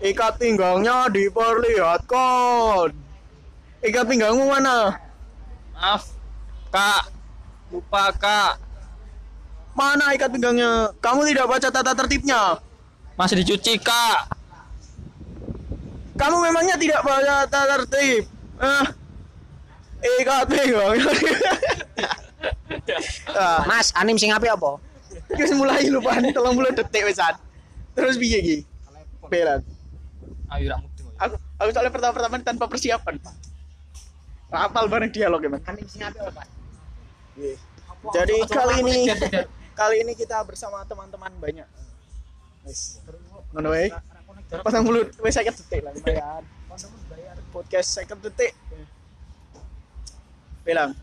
Ikat pinggangnya diperlihatkan. Ikat pinggangmu mana? Maaf, Kak. Lupa, Kak. Mana ikat pinggangnya? Kamu tidak baca tata tertibnya. Masih dicuci, Kak. Kamu memangnya tidak baca tata tertib. Eh, ikat pinggangnya. Mas, anim sing apik apa? wis mulai lupa 30 detik wisan. Terus piye iki? Belan. Ayo mudeng. Aku aku soalnya pertama-pertama tanpa persiapan. Rapal bareng dialog ya, sing apik apa? Jadi kali ini kali ini kita bersama teman-teman banyak. Wis. Ngono wae. Pasang mulut wis 50 detik lah lumayan. Podcast 50 detik. Bilang.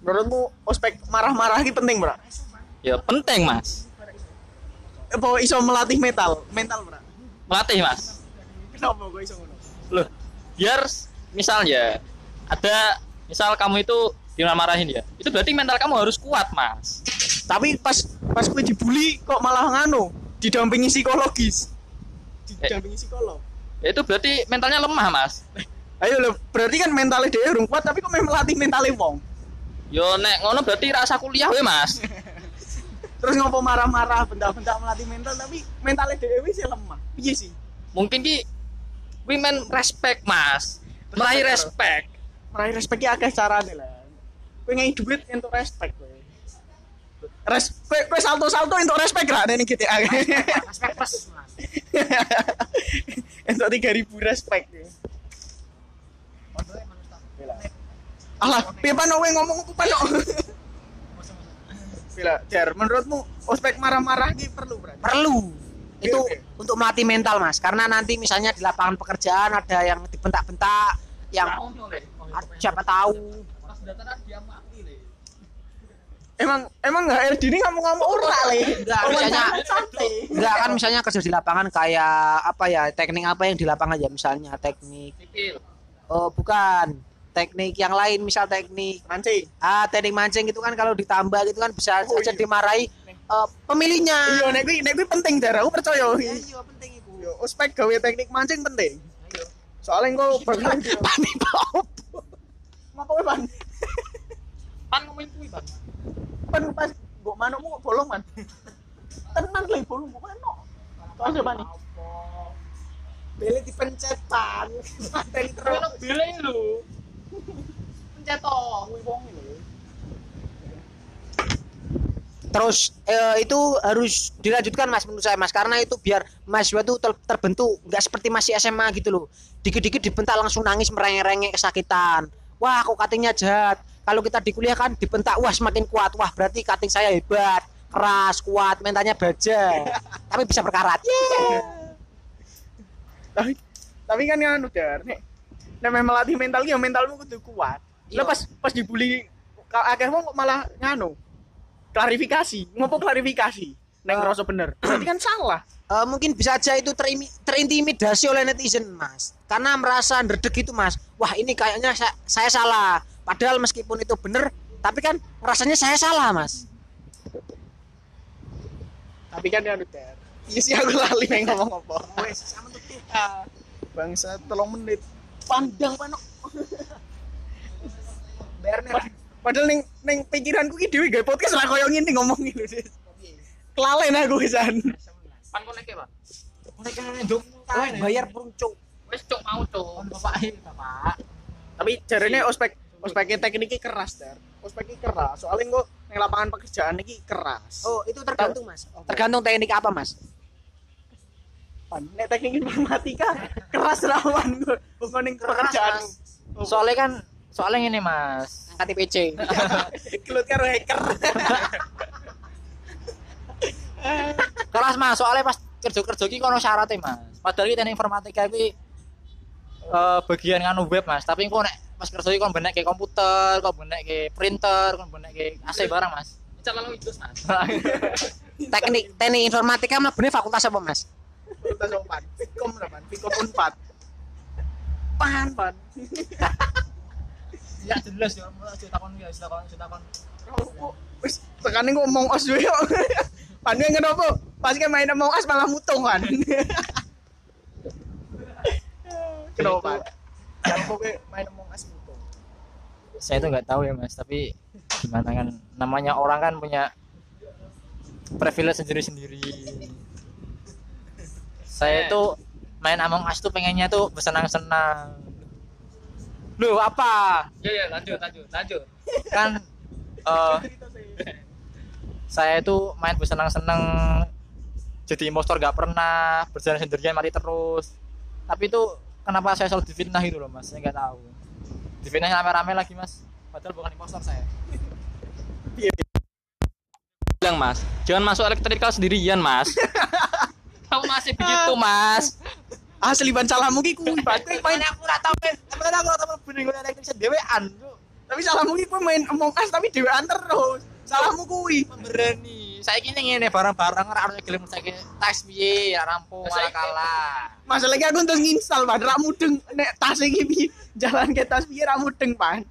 Menurutmu ospek marah-marah ini penting, Bro? Ya penting, Mas. Apa iso melatih mental? Mental, Bro. Melatih, Mas. Kenapa iso ngono? Loh, biar misalnya ada misal kamu itu dimarahin ya. Itu berarti mental kamu harus kuat, Mas. Tapi pas pas gue dibully kok malah nganu, didampingi psikologis. Didampingi psikolog. Ya itu berarti mentalnya lemah, Mas. Ayo lo, berarti kan mentalnya dia urung kuat tapi kok melatih mentalnya wong. Yo nek ngono berarti rasa kuliah we, Mas. Terus ngopo marah-marah bentak-bentak melatih mental tapi mentalnya dia sih lemah. Iya sih. Mungkin ki women respect, Mas. Meraih respect. Meraih respeknya akeh carane lah. Kowe ngei duit untuk respect kowe. Respect kowe salto-salto untuk respect ra nek GTA. Aspek plus, Mas. Untuk 3000 respect. Alah, piye pano kowe ngomong apa pano? Bila, Jar, menurutmu ospek marah-marah iki perlu berarti? Perlu. Itu Oke, untuk melatih mental, Mas. Karena nanti misalnya di lapangan pekerjaan ada yang dibentak-bentak, yang siapa tahu Emang emang nggak LD ini ngomong-ngomong ora le. Enggak, misalnya-. Enggak kan misalnya kerja di lapangan kayak apa ya teknik apa yang di lapangan ya misalnya teknik oh bukan teknik yang lain misal teknik Mancing. ah teknik mancing itu kan kalau ditambah gitu kan bisa Oh, saja iya. dimarahi eh, pemilihnya Iya, nek kuwi nek kuwi penting Jar, aku percaya. iya iya penting itu Yo, ospek gawe teknik mancing penting. Soalnya engko bakal pani pop Ngapa kowe, Pan? Pan ngomongin kuwi, Bang. Pan pas mbok manukmu kok bolong, Man. Tenan le bolong mbok manuk. Kok ada Pan? beli dipencet pan materi terus Bile lu. pencet toh kuwi wong lho. Terus eh, itu harus dilanjutkan mas menurut saya mas. Karena itu biar mahasiswa itu ter- terbentuk. Nggak seperti masih SMA gitu loh. Dikit-dikit dibentak langsung nangis merengek-rengek kesakitan. Wah kok cuttingnya jahat. Kalau kita di kuliah kan dibentak wah semakin kuat. Wah berarti cutting saya hebat keras kuat mentalnya baja. Tapi bisa berkarat. Tapi tapi kan yang nek nek memang melatih mental ya mentalmu kudu kuat. Iya. Lah pas pas dibully kok malah nganu. Klarifikasi, ngopo klarifikasi? Nek Eh. ngerasa bener. Berarti kan salah. Eh, mungkin bisa aja itu terimi- terintimidasi oleh netizen mas karena merasa ndredeg itu mas wah ini kayaknya saya, saya salah padahal meskipun itu bener tapi kan rasanya saya salah mas Tapi kan anu Dar. Iya sih aku lali yang ngomong apa. Ah, Bangsa tolong menit. Pandang panok. Berner Padahal neng neng pikiranku ki dhewe gawe podcast lah koyo ngene ngomong gitu. Sis. Kelalen aku pisan. Pan konek ya, Pak. Wah, bayar peruncuk Wis cok mau cok. bapak bapak Tapi jarene ospek ospeknya tekniknya keras dar. Ospeknya keras. Soalnya kok neng lapangan pekerjaan ini keras. oh itu tergantung mas tergantung teknik apa mas Pan, nek teknik informatika keras rawan gue. Bukan neng pekerjaan. Soalnya kan soalnya ini, Mas. angkat TPC Kelut karo hacker. keras mas soalnya pas kerja kerja ki kono syaratnya mas padahal kita informatika ki eh, bagian nganu web mas tapi kok nek pas kerja ki kon benek ke komputer kon benek ke printer kon benek ke AC barang mas cara lalu itu mas teknik teknik informatika mah bener fakultas apa mas Fakultas Unpad. Fikom apa? Fikom Unpad. Pan, pan. Ya jelas ya cerita kon ya cerita kon cerita kon Kok wis tekane kok ngomong os dhewe kok. Pan yang kenapa? Pas kan main ngomong os malah mutung kan. Kenapa? Kenapa main Among Us itu? saya itu nggak tahu ya mas tapi gimana kan namanya orang kan punya privilege sendiri sendiri saya itu main Among Us tuh pengennya tuh bersenang-senang Loh apa? Ya ya lanjut lanjut lanjut. kan eh, saya itu main bersenang-senang. Jadi impostor gak pernah berjalan sendirian mati terus. Tapi itu kenapa saya selalu difitnah gitu loh mas? Saya nggak tahu. Difitnahnya rame-rame lagi mas. Padahal bukan impostor saya. Bilang mas, jangan masuk elektrikal sendirian mas. Kamu masih begitu mas. Asli ban salahmu ki kuwi, Pak. Kowe main aku ora tau temen aku ora tau bener ngono elektrik dewean tapi salahmu ki kowe main Among Us tapi dhewean terus. Salahmu kuwi. berani saya kini ngene barang-barang ora gelem saya tas piye ora rampung malah kalah Masalahnya aku untuk nginstal, Pak. Ra mudeng nek tas iki piye jalan ke tas piye ra mudeng, Pak.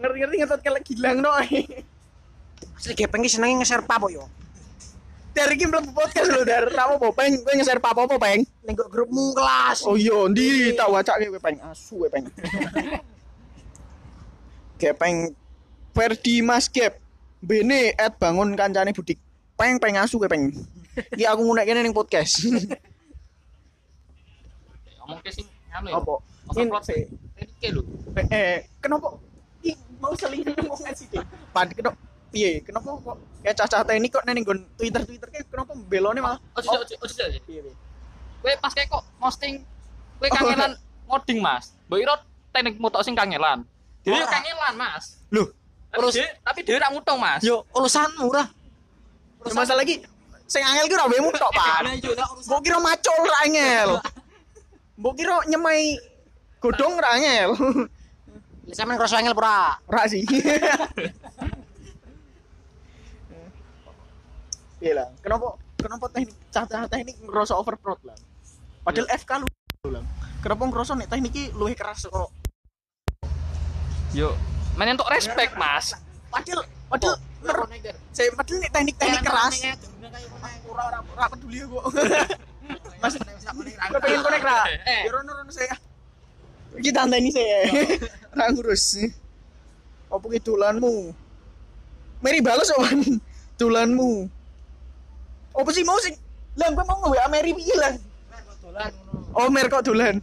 Ngerti-ngerti ngetot kelek gilang no. Asli gepeng ki senenge nge-share apa yo. Dari iki mlebu podcast lho, Dar. Ra apa peng, kowe nge-share apa-apa, Peng? Ning kok grupmu kelas. Oh iya, ndi tak wacake kowe, Peng. Asu kowe, Peng. Gepeng Ferdi Mas Gep. Bene at bangun kancane budik. Peng peng asu kowe, Peng. Iki aku ngunek kene ning podcast. Ngomong ke sing anu ya. Apa? Overplot sih. Ini lho. Eh, kenapa Ih, mau seling ngomong sih Pad kenapa piye? Kenapa kok kayak cacah teknik kok neng nggon Twitter Twitter kayak kenapa belone malah Ojo ojo ojo ojo. Kowe pas kayak kok posting kowe kangelan ngoding mas. Mbok ira teknik mutok sing kangelan. Dhewe yo kangelan mas. Tapi dhewe tapi dhewe ra mutung mas. Yo urusanmu ora. ya masalah lagi sing angel ki ora wemu tok, Pak. Mbok kira macul ra angel. Mbok kira nyemai godhong ra angel. Lah sampean kroso angel? Ora sih. Iya lah. Kenapa kenapa teknik cacah teknik ngerasa overprod lah. Padahal FK lu lah. Kenapa ngerasa nek teknik iki luwih keras kok. Yo, main untuk respect mas. Padahal padahal mer- saya padahal nek teknik-teknik keras. Ora ora ora peduli aku. Mas, gue pengen konek ra. Eh. Ya rono rono saya. Kita anteni saya. Ra ngurus. Apa ki dolanmu? Meri balas owan. Dolanmu. Apa sih mau sing? Lah gue mau nge-WA Meri piye lah? Oh, Mer kok dolan.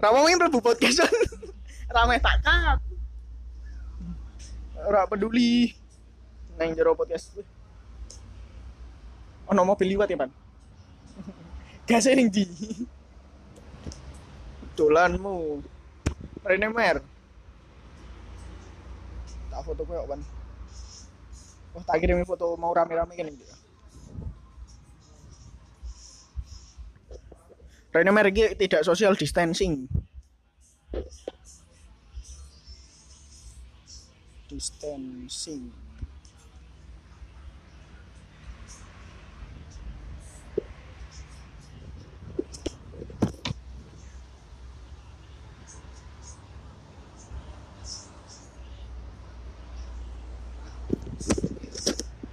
Ra mau mlebu podcast. Ra meh tak kat. Ora peduli. Nang jero podcast. Ono mobil liwat ya, Pan? Gasnya ning di. Dolanmu. Rene Mer. Tak foto kowe, Pan. Wah, tak kirimin foto mau rame-rame kan ini. Rene Mer iki tidak social distancing. Distancing.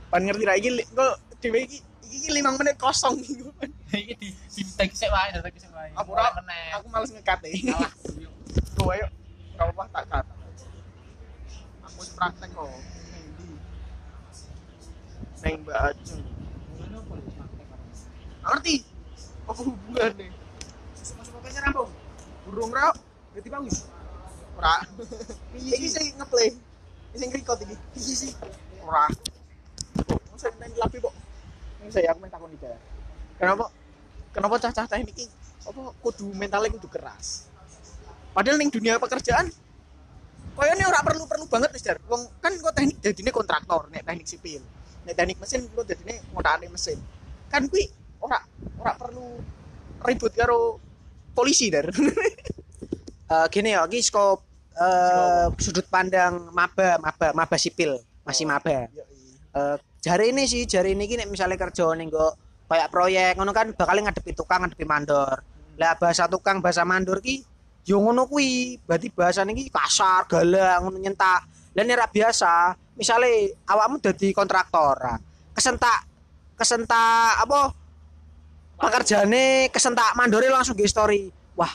Pan ngerti ra iki kok dhewe iki iki 5 menit kosong iki. Iki di di tag sik wae tag sik wae Aku ora meneh aku males ngekat e. kalah Tuh ayo. Enggak apa tak kat. Aku wis praktek kok. Mbak Ajeng. Ngerti? Apa hubungannya? Masuk. Burung ra. Bang Ora. Iki sing ngeplay. Iki sing record iki. Iki sih. Ora. Kok saya nang lapi kok. Ini saya aku minta kon dibayar. Kenapa? Kenapa cah-cah teknik iki apa kudu mentalnya kudu keras. Padahal ning dunia pekerjaan kayaknya ora perlu perlu banget wis Dar. Wong kan kok teknik dadine kontraktor, nek teknik sipil. Nek teknik mesin kok dadine ngotakane mesin. Kan kuwi ora ora perlu ribut karo polisi Dar. Eh, gini ya, iki saka eh, sudut pandang maba, maba, maba sipil, masih maba. Eh, jari ini sih, jari ini nek misalnya kerja ning kok kayak proyek ngono kan bakal ngadepi tukang, ngadepi mandor. Lah bahasa tukang, bahasa mandor ki yo ngono kuwi. Berarti bahasa niki kasar, galak, ngono nyentak. Lah nek ra biasa, misale awakmu dadi kontraktor. Kesentak kesentak apa pekerjaane kesentak mandore langsung ge story. Wah,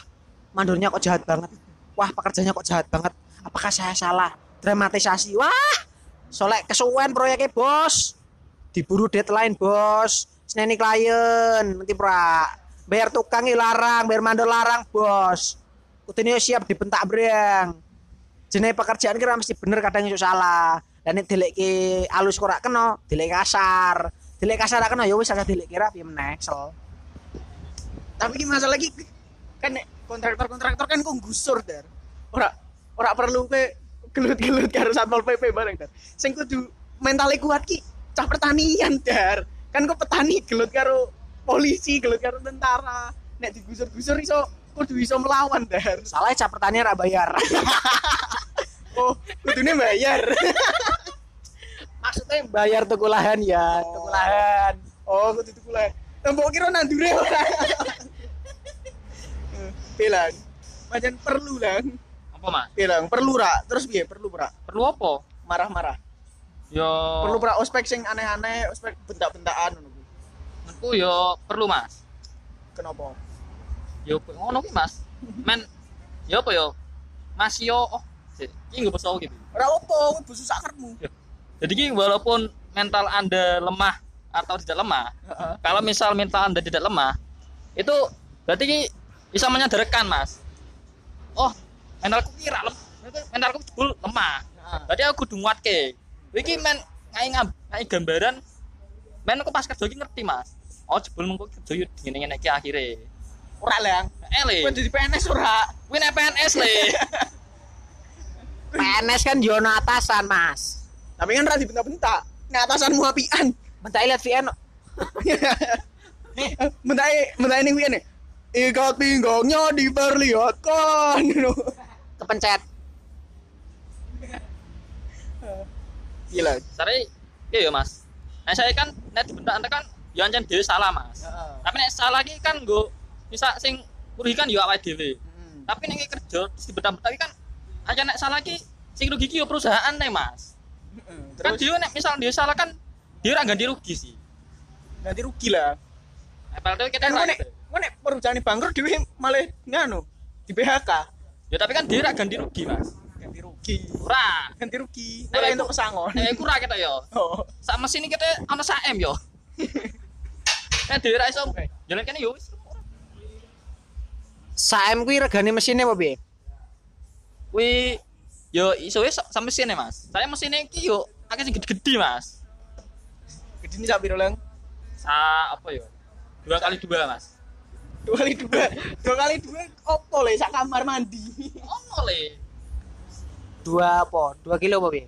mandornya kok jahat banget wah pekerjanya kok jahat banget apakah saya salah dramatisasi wah solek kesuwen proyeknya bos diburu deadline bos seneni klien nanti pra bayar tukang larang bayar mandor larang bos. Kudune siap dibentak breng. Jenis pekerjaan kira mesti bener kadang iso salah. Dan ini dilek alus korak kena dilek kasar. Dilek kasar kena ya wis agak dilek kira piye meneh sel tapi ini masalah lagi kan nek kontraktor-kontraktor kan kok gusur dar. Ora ora perlu ke gelut-gelut karo satpol pp bareng dar. Sing kudu mentalnya kuat ki cah pertanian dar kan kok petani gelut karo polisi gelut karo tentara. Nek digusur-gusur iso kudu iso melawan dar. Salah cap pertanian ra bayar. Oh kudune bayar maksudnya bayar tuku lahan ya. Tuku lahan. Oh kudu tuku lah tembok kira nandure ora? Bilang macam perlu lang. Apa, Mas? bilang perlu ra terus piye? Perlu ra Perlu apa? marah-marah Yo perlu pra ospek sing aneh-aneh ospek bentak-bentakan ngono menurutku yo perlu, Mas. kenapa Yo ngono ki, Mas. Men yo apa yo? Mas yo oh, iki nggak pesau gitu. ora opo kuwi busu sakermu Jadi ki walaupun mental Anda lemah atau tidak lemah, kalau misal mental Anda tidak lemah, itu berarti ki bisa menyadarkan, Mas. Oh, mentalku kira lem, mentalku jebul lemah. Berarti aku kudu nguatke. Iki men ngai ngam, ngai gambaran men aku pas kerja iki ngerti, Mas. Oh, jebul mengko kerja yo ngene-ngene iki akhire. ora lang Ele. kowe jadi PNS ora? Kuwi nek PNS le. PNS kan jono atasan mas. Tapi kan ora dibentak-bentak. Nek atasanmu apian. Bentar lihat VN bentak bentak ning piye nih ikat pinggangnya diperlihatkan kepencet gila Sare iya ya, Mas. Nah, saya kan nek dibentak anda kan yo ancen dhewe salah, Mas. Tapi nek salah iki kan nggo bisa sing merugikan yo awake dhewe. Hmm. Tapi nek kerja dibentak-bentak kan aja nek salah iki sing rugi iki yo perusahaan nih, Mas. Kan terus dia nek misal dia salah kan dia ora ganti rugi sih. nanti rugi lah padahal kita kan nek nek perusahaan bangkrut dhewe malah nganu di PHK Ya tapi kan dia ora ganti rugi, Mas. Ganti rugi Ora. ganti rugi Nek ora aku- entuk pesangon Nek aku ora kita yo. oh Sak mesin iki kita ana sak M yo. Nek dhewe ra iso jalan kene yo wis. Saem kuwi regane mesinnya apa piye? Kuwi yo iso wis sak mesin Mas. Saya mesin iki yo akeh sing gede-gede, Mas. gede ini sak piro lang Sa apa yo? Dua kali dua, Mas. dua kali dua dua kali dua opo le sak kamar mandi Ono le. Dua apa? Dua kilo apa piye?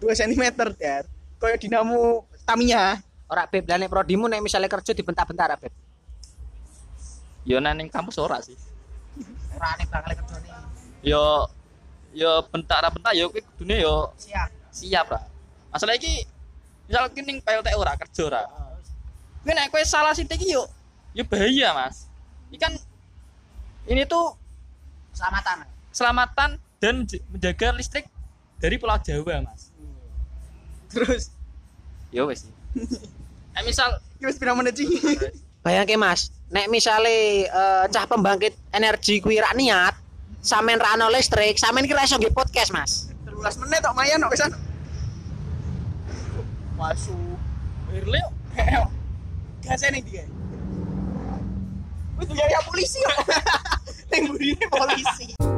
dua sentimeter dar kayak dinamo Tamiya Ora beb, lah nek prodimu nek misalnya kerja dibentak-bentak ora beb. Yo nang ning kampus ora sih. Ora nek bakal kerja nih. Yo yo bentar-bentar yo kuwi kudune yo Siap. siap lah. Masalah iki misal ki ning PLT ora kerja ora. Kuwi nek kowe salah sithik iki yo yo bahaya, Mas. Ini kan ini tuh Selamatan. keselamatan dan menjaga listrik dari Pulau Jawa, Mas. terus? Yo wes. Eh misal wis pira menit sih Bayangke Mas, nek misale eh, cah pembangkit energi kuwi rak niat, sampean ra ono listrik, sampean kira iso nggih podcast, Mas. 13 menit kok mayan kok pisan masuk Irle gasnya nih dia itu ya polisi kok